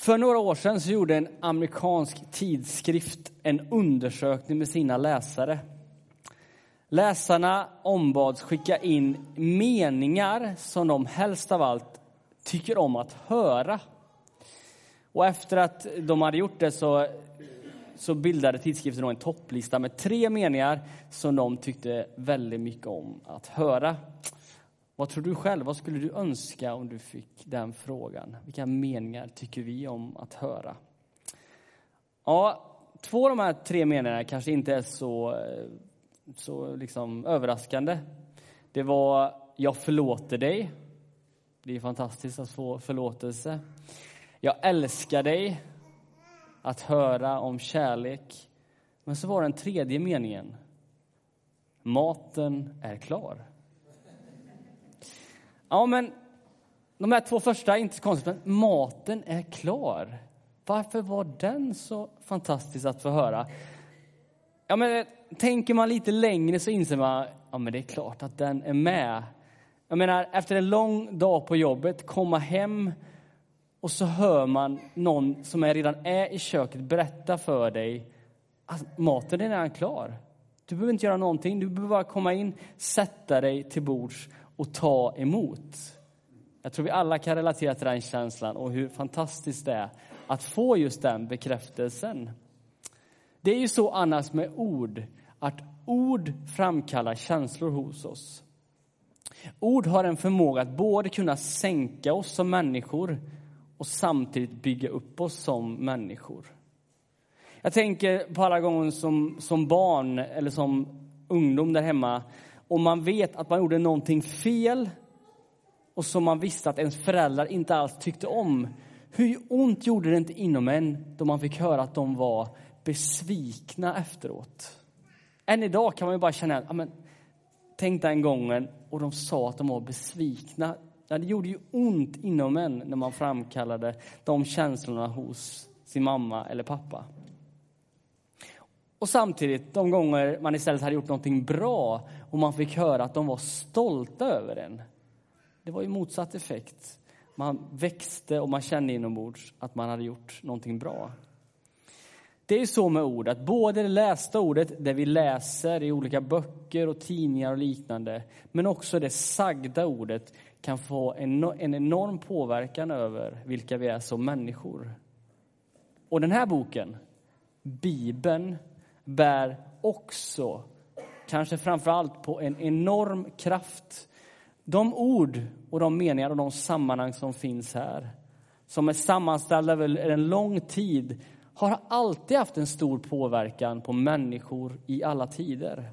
För några år sedan så gjorde en amerikansk tidskrift en undersökning med sina läsare. Läsarna ombads skicka in meningar som de helst av allt tycker om att höra. Och efter att de hade gjort det så, så bildade tidskriften en topplista med tre meningar som de tyckte väldigt mycket om att höra. Vad tror du själv? Vad skulle du önska om du fick den frågan? Vilka meningar tycker vi om att höra? Ja, två av de här tre meningarna kanske inte är så, så liksom överraskande. Det var jag förlåter dig. Det är fantastiskt att få förlåtelse. Jag älskar dig. Att höra om kärlek. Men så var den tredje meningen. Maten är klar. Ja, men de här två första är inte så konstigt, men maten är klar. Varför var den så fantastisk att få höra? Ja, men tänker man lite längre så inser man ja, men det är klart att den är med. Jag menar, efter en lång dag på jobbet, komma hem och så hör man någon som är redan är i köket berätta för dig att maten är redan klar. Du behöver inte göra någonting, du behöver bara komma in, sätta dig till bords och ta emot. Jag tror vi alla kan relatera till den känslan och hur fantastiskt det är att få just den bekräftelsen. Det är ju så annars med ord, att ord framkallar känslor hos oss. Ord har en förmåga att både kunna sänka oss som människor och samtidigt bygga upp oss som människor. Jag tänker på alla gånger som, som barn eller som ungdom där hemma och man vet att man gjorde någonting fel och som man visste att ens föräldrar inte alls tyckte om. Hur ont gjorde det inte inom en då man fick höra att de var besvikna efteråt? Än idag kan man ju bara känna, ja, men, tänk den gången och de sa att de var besvikna. Ja, det gjorde ju ont inom en när man framkallade de känslorna hos sin mamma eller pappa. Och samtidigt, de gånger man istället hade gjort någonting bra och man fick höra att de var stolta över en. Det var ju motsatt effekt. Man växte och man kände inombords att man hade gjort någonting bra. Det är ju så med ord, att både det lästa ordet, det vi läser i olika böcker och tidningar och liknande, men också det sagda ordet kan få en, en enorm påverkan över vilka vi är som människor. Och den här boken, Bibeln, bär också, kanske framför allt på en enorm kraft. De ord och de meningar och de sammanhang som finns här, som är sammanställda över en lång tid, har alltid haft en stor påverkan på människor i alla tider.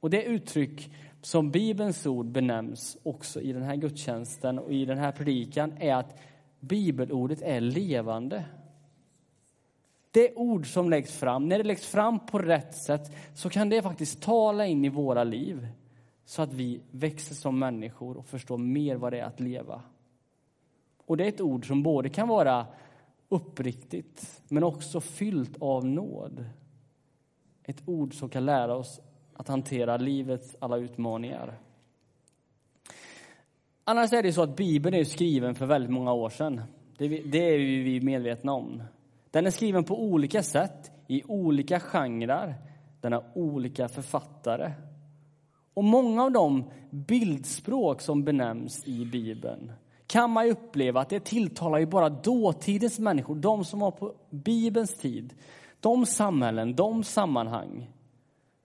Och det uttryck som Bibelns ord benämns också i den här gudstjänsten och i den här predikan är att bibelordet är levande det ord som läggs fram, när det läggs fram på rätt sätt så kan det faktiskt tala in i våra liv så att vi växer som människor och förstår mer vad det är att leva. Och det är ett ord som både kan vara uppriktigt men också fyllt av nåd. Ett ord som kan lära oss att hantera livets alla utmaningar. Annars är det så att Bibeln är skriven för väldigt många år sedan. Det, det är vi medvetna om. Den är skriven på olika sätt, i olika genrer. Den har olika författare. Och många av de bildspråk som benämns i Bibeln kan man uppleva att det tilltalar ju bara dåtidens människor, de som var på Bibelns tid. De samhällen, de sammanhang.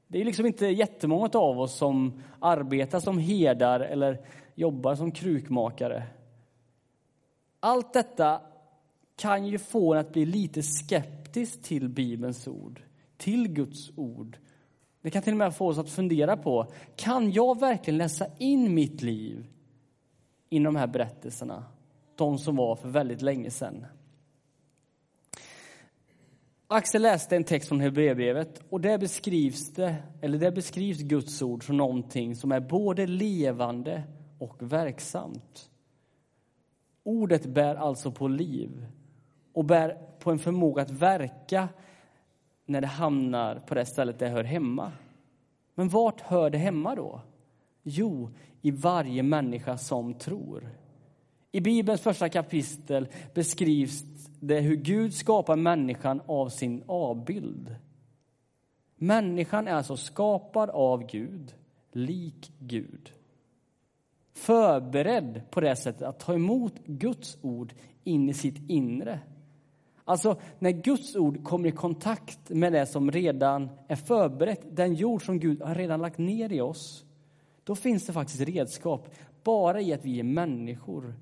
Det är liksom inte jättemånga av oss som arbetar som herdar eller jobbar som krukmakare. Allt detta kan ju få en att bli lite skeptisk till Bibelns ord, till Guds ord. Det kan till och med få oss att fundera på, kan jag verkligen läsa in mitt liv i de här berättelserna? De som var för väldigt länge sedan. Axel läste en text från Hebreerbrevet och där beskrivs, det, eller där beskrivs Guds ord som någonting som är både levande och verksamt. Ordet bär alltså på liv och bär på en förmåga att verka när det hamnar på det stället det hör hemma. Men vart hör det hemma då? Jo, i varje människa som tror. I Bibelns första kapitel beskrivs det hur Gud skapar människan av sin avbild. Människan är alltså skapad av Gud, lik Gud. Förberedd på det sättet att ta emot Guds ord in i sitt inre. Alltså, när Guds ord kommer i kontakt med det som redan är förberett, den jord som Gud har redan lagt ner i oss, då finns det faktiskt redskap bara i att vi är människor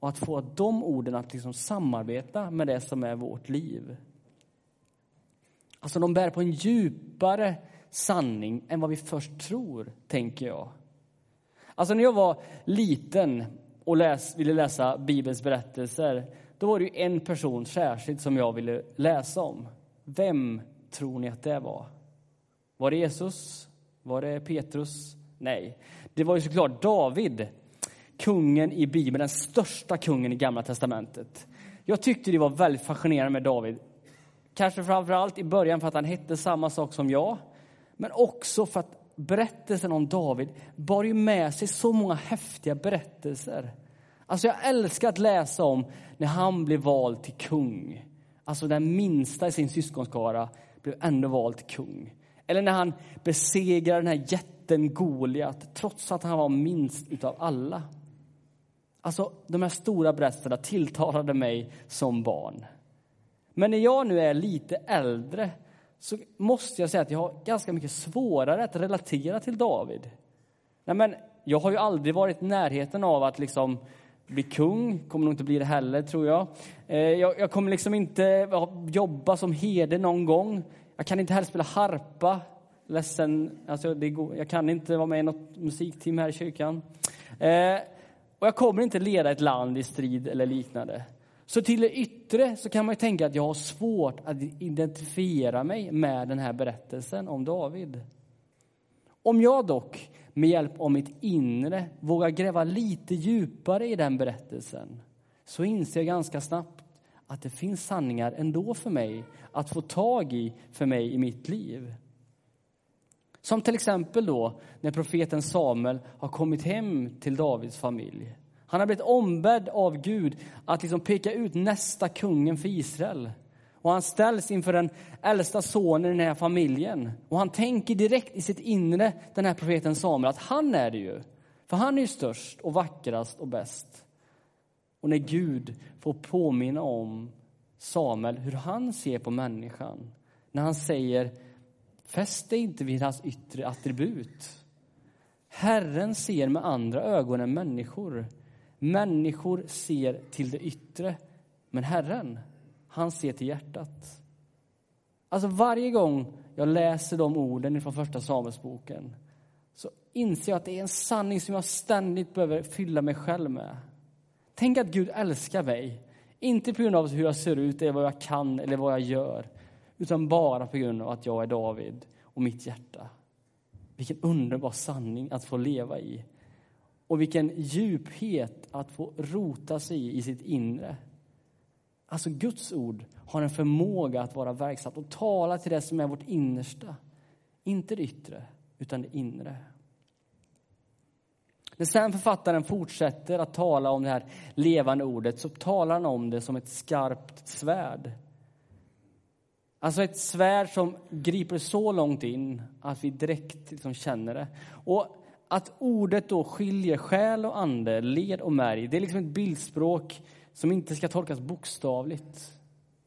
och att få de orden att liksom samarbeta med det som är vårt liv. Alltså, de bär på en djupare sanning än vad vi först tror, tänker jag. Alltså, när jag var liten och läs, ville läsa Bibelns berättelser då var det ju en person särskilt som jag ville läsa om. Vem tror ni att det var? Var det Jesus? Var det Petrus? Nej, det var ju såklart David, kungen i Bibeln, den största kungen i Gamla testamentet. Jag tyckte det var väldigt fascinerande med David. Kanske framför allt i början för att han hette samma sak som jag, men också för att berättelsen om David bar ju med sig så många häftiga berättelser. Alltså jag älskar att läsa om när han blev vald till kung. Alltså den minsta i sin syskonskara blev ändå vald till kung. Eller när han besegrar den här jätten Goliat trots att han var minst utav alla. Alltså de här stora berättelserna tilltalade mig som barn. Men när jag nu är lite äldre så måste jag säga att jag har ganska mycket svårare att relatera till David. Nej, men jag har ju aldrig varit i närheten av att liksom bli kung, kommer nog inte bli det heller tror jag. Eh, jag, jag kommer liksom inte jobba som herde någon gång. Jag kan inte heller spela harpa. Ledsen, alltså det går, jag kan inte vara med i något musikteam här i kyrkan. Eh, och jag kommer inte leda ett land i strid eller liknande. Så till det yttre så kan man tänka att jag har svårt att identifiera mig med den här berättelsen om David. Om jag dock med hjälp av mitt inre vågar gräva lite djupare i den berättelsen så inser jag ganska snabbt att det finns sanningar ändå för mig att få tag i för mig i mitt liv. Som till exempel då när profeten Samuel har kommit hem till Davids familj. Han har blivit ombedd av Gud att liksom peka ut nästa kungen för Israel. Och han ställs inför den äldsta sonen i den här familjen. Och han tänker direkt i sitt inre, den här profeten Samuel, att han är det ju. För han är ju störst och vackrast och bäst. Och när Gud får påminna om Samuel hur han ser på människan. När han säger, fäst dig inte vid hans yttre attribut. Herren ser med andra ögon än människor. Människor ser till det yttre, men Herren han ser till hjärtat. Alltså varje gång jag läser de orden från första Samuelsboken så inser jag att det är en sanning som jag ständigt behöver fylla mig själv med. Tänk att Gud älskar mig, inte på grund av hur jag ser ut eller vad jag kan eller vad jag gör, utan bara på grund av att jag är David och mitt hjärta. Vilken underbar sanning att få leva i. Och vilken djuphet att få rota sig i, i sitt inre. Alltså Guds ord har en förmåga att vara verksamt och tala till det som är vårt innersta. Inte det yttre, utan det inre. När sen författaren fortsätter att tala om det här levande ordet så talar han om det som ett skarpt svärd. Alltså ett svärd som griper så långt in att vi direkt liksom känner det. Och att ordet då skiljer själ och ande, led och märg, det är liksom ett bildspråk som inte ska tolkas bokstavligt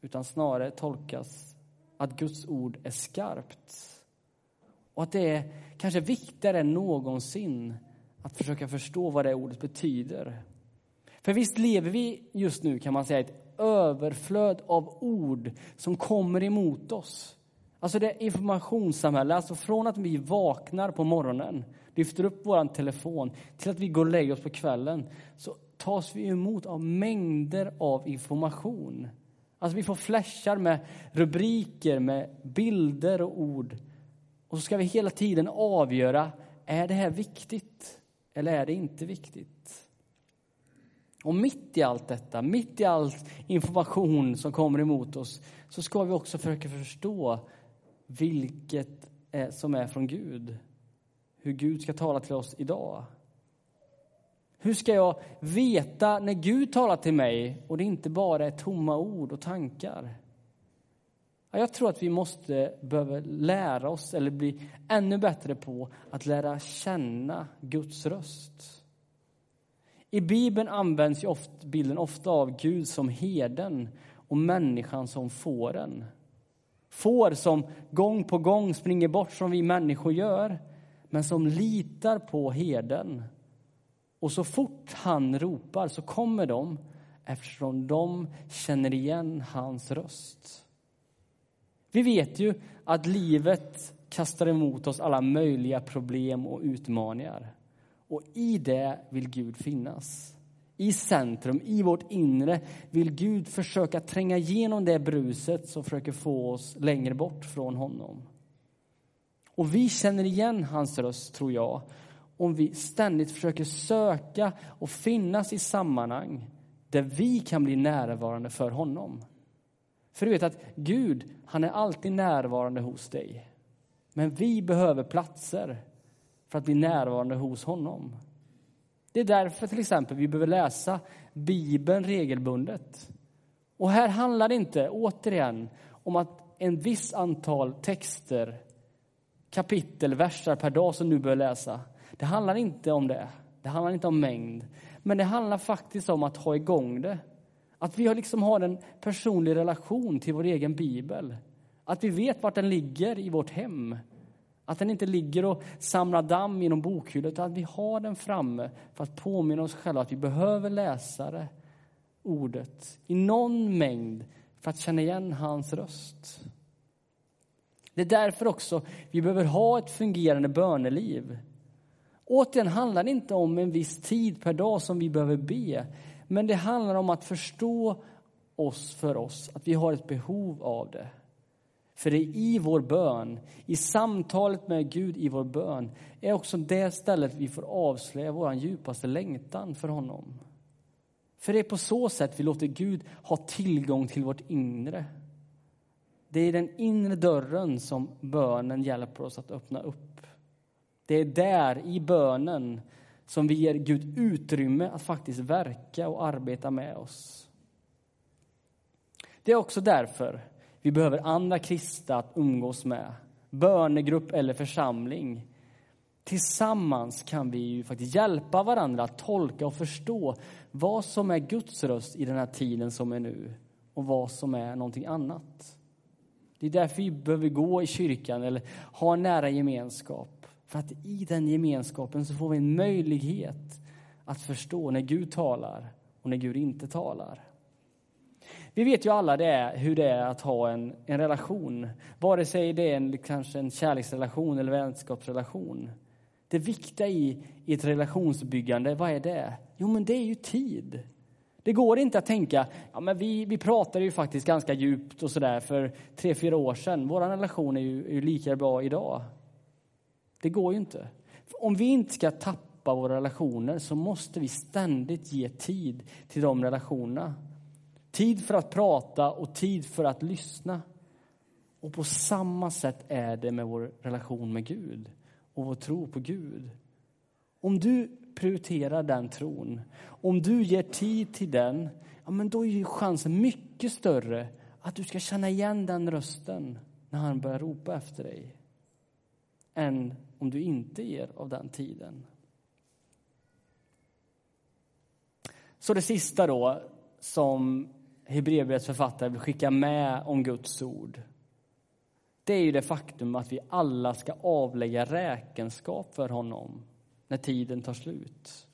utan snarare tolkas att Guds ord är skarpt. Och att det är kanske viktigare än någonsin att försöka förstå vad det ordet betyder. För visst lever vi just nu, kan man säga, ett överflöd av ord som kommer emot oss. Alltså det informationssamhälle, alltså från att vi vaknar på morgonen, lyfter upp vår telefon, till att vi går och lägger oss på kvällen, så tas vi emot av mängder av information. Alltså vi får flashar med rubriker, med bilder och ord. Och så ska vi hela tiden avgöra, är det här viktigt eller är det inte viktigt? Och mitt i allt detta, mitt i all information som kommer emot oss, så ska vi också försöka förstå vilket som är från Gud. Hur Gud ska tala till oss idag. Hur ska jag veta när Gud talar till mig och det inte bara är tomma ord och tankar? Jag tror att vi måste behöva lära oss, eller bli ännu bättre på, att lära känna Guds röst. I Bibeln används ju ofta, bilden ofta av Gud som herden och människan som fåren. Får som gång på gång springer bort som vi människor gör, men som litar på herden. Och så fort han ropar så kommer de eftersom de känner igen hans röst. Vi vet ju att livet kastar emot oss alla möjliga problem och utmaningar. Och i det vill Gud finnas. I centrum, i vårt inre, vill Gud försöka tränga igenom det bruset som försöker få oss längre bort från honom. Och vi känner igen hans röst, tror jag, om vi ständigt försöker söka och finnas i sammanhang där vi kan bli närvarande för honom. För du vet att Gud, han är alltid närvarande hos dig. Men vi behöver platser för att bli närvarande hos honom. Det är därför till exempel vi behöver läsa Bibeln regelbundet. Och här handlar det inte, återigen, om att en viss antal texter, kapitel, versar per dag som du bör läsa. Det handlar inte om det. Det handlar inte om mängd. Men det handlar faktiskt om att ha igång det. Att vi liksom har en personlig relation till vår egen bibel. Att vi vet vart den ligger i vårt hem. Att den inte ligger och samlar damm i någon bokhylla, utan att vi har den framme för att påminna oss själva att vi behöver läsa det, ordet, i någon mängd för att känna igen hans röst. Det är därför också vi behöver ha ett fungerande böneliv. Återigen handlar det inte om en viss tid per dag som vi behöver be, men det handlar om att förstå oss för oss, att vi har ett behov av det. För det är i vår bön, i samtalet med Gud i vår bön, är också det stället vi får avslöja vår djupaste längtan för honom. För det är på så sätt vi låter Gud ha tillgång till vårt inre. Det är den inre dörren som bönen hjälper oss att öppna upp. Det är där, i bönen, som vi ger Gud utrymme att faktiskt verka och arbeta med oss. Det är också därför vi behöver andra kristna att umgås med, bönegrupp eller församling. Tillsammans kan vi ju faktiskt hjälpa varandra att tolka och förstå vad som är Guds röst i den här tiden som är nu och vad som är någonting annat. Det är därför vi behöver gå i kyrkan eller ha en nära gemenskap. För att i den gemenskapen så får vi en möjlighet att förstå när Gud talar och när Gud inte talar. Vi vet ju alla det hur det är att ha en, en relation. Vare sig det är en, kanske en kärleksrelation eller vänskapsrelation. Det viktiga i, i ett relationsbyggande, vad är det? Jo, men det är ju tid. Det går inte att tänka, ja men vi, vi pratade ju faktiskt ganska djupt och sådär för tre, fyra år sedan. Vår relation är ju, är ju lika bra idag. Det går ju inte. Om vi inte ska tappa våra relationer så måste vi ständigt ge tid till de relationerna. Tid för att prata och tid för att lyssna. Och på samma sätt är det med vår relation med Gud och vår tro på Gud. Om du prioriterar den tron, om du ger tid till den, ja, men då är ju chansen mycket större att du ska känna igen den rösten när han börjar ropa efter dig än om du inte ger av den tiden. Så det sista då, som Hebreerbrevets författare vill skicka med om Guds ord. Det är ju det faktum att vi alla ska avlägga räkenskap för honom när tiden tar slut.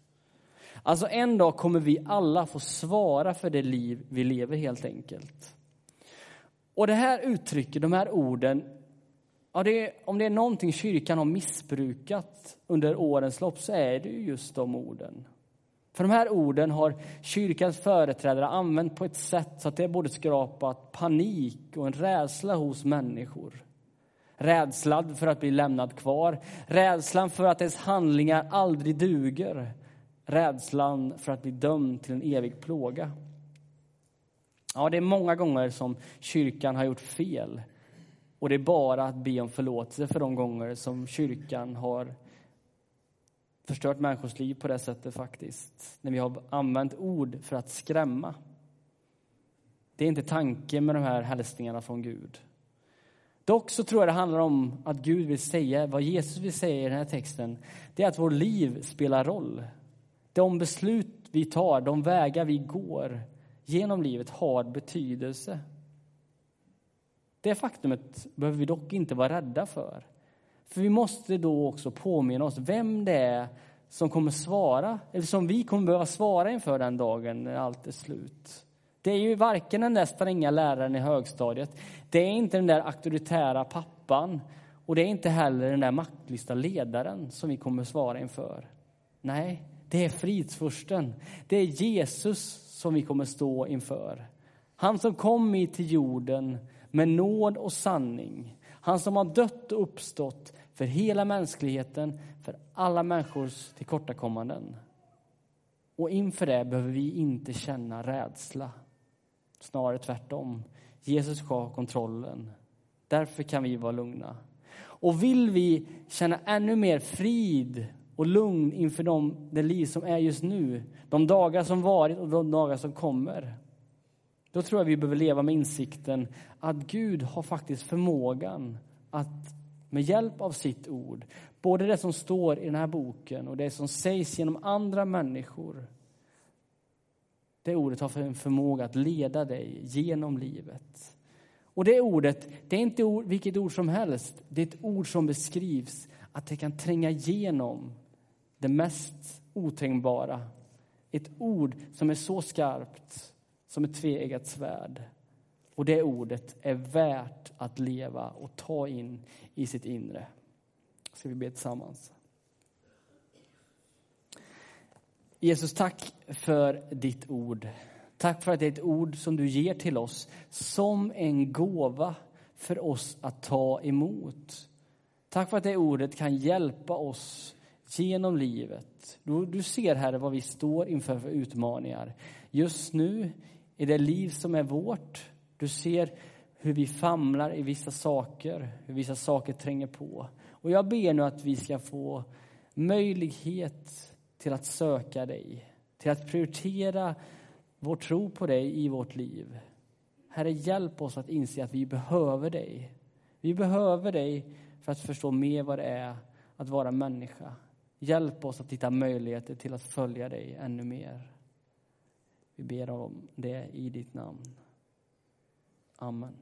Alltså en dag kommer vi alla få svara för det liv vi lever helt enkelt. Och det här uttrycket, de här orden, ja det är, om det är någonting kyrkan har missbrukat under årens lopp så är det just de orden. För de här orden har kyrkans företrädare använt på ett sätt så att det både skrapat panik och en rädsla hos människor. Rädslan för att bli lämnad kvar, rädslan för att ens handlingar aldrig duger, rädslan för att bli dömd till en evig plåga. Ja, det är många gånger som kyrkan har gjort fel. Och det är bara att be om förlåtelse för de gånger som kyrkan har förstört människors liv på det sättet faktiskt. När vi har använt ord för att skrämma. Det är inte tanken med de här hälsningarna från Gud. Dock så tror jag det handlar om att Gud vill säga, vad Jesus vill säga i den här texten, det är att vårt liv spelar roll. De beslut vi tar, de vägar vi går genom livet har betydelse. Det faktumet behöver vi dock inte vara rädda för. För vi måste då också påminna oss vem det är som kommer svara, eller som vi kommer behöva svara inför den dagen när allt är slut. Det är ju varken den där stränga läraren i högstadiet, det är inte den där auktoritära pappan och det är inte heller den där maktlista ledaren som vi kommer svara inför. Nej, det är fridsfursten. Det är Jesus som vi kommer stå inför. Han som kom hit till jorden med nåd och sanning. Han som har dött och uppstått för hela mänskligheten, för alla människors tillkortakommanden. Och inför det behöver vi inte känna rädsla. Snarare tvärtom. Jesus ska ha kontrollen. Därför kan vi vara lugna. Och vill vi känna ännu mer frid och lugn inför de, det liv som är just nu, de dagar som varit och de dagar som kommer, då tror jag vi behöver leva med insikten att Gud har faktiskt förmågan att med hjälp av sitt ord, både det som står i den här boken och det som sägs genom andra människor, det ordet har en förmåga att leda dig genom livet. Och det ordet, det är inte ord, vilket ord som helst. Det är ett ord som beskrivs att det kan tränga igenom det mest otänkbara, Ett ord som är så skarpt som ett tveeggat svärd. Och det ordet är värt att leva och ta in i sitt inre. Ska vi be tillsammans? Jesus, tack för ditt ord. Tack för att det är ett ord som du ger till oss som en gåva för oss att ta emot. Tack för att det ordet kan hjälpa oss genom livet. Du, du ser, Herre, vad vi står inför för utmaningar. Just nu, i det liv som är vårt. Du ser hur vi famlar i vissa saker, hur vissa saker tränger på. Och jag ber nu att vi ska få möjlighet till att söka dig, till att prioritera vår tro på dig i vårt liv. Herre, hjälp oss att inse att vi behöver dig. Vi behöver dig för att förstå mer vad det är att vara människa. Hjälp oss att hitta möjligheter till att följa dig ännu mer. Vi ber om det i ditt namn. Amen.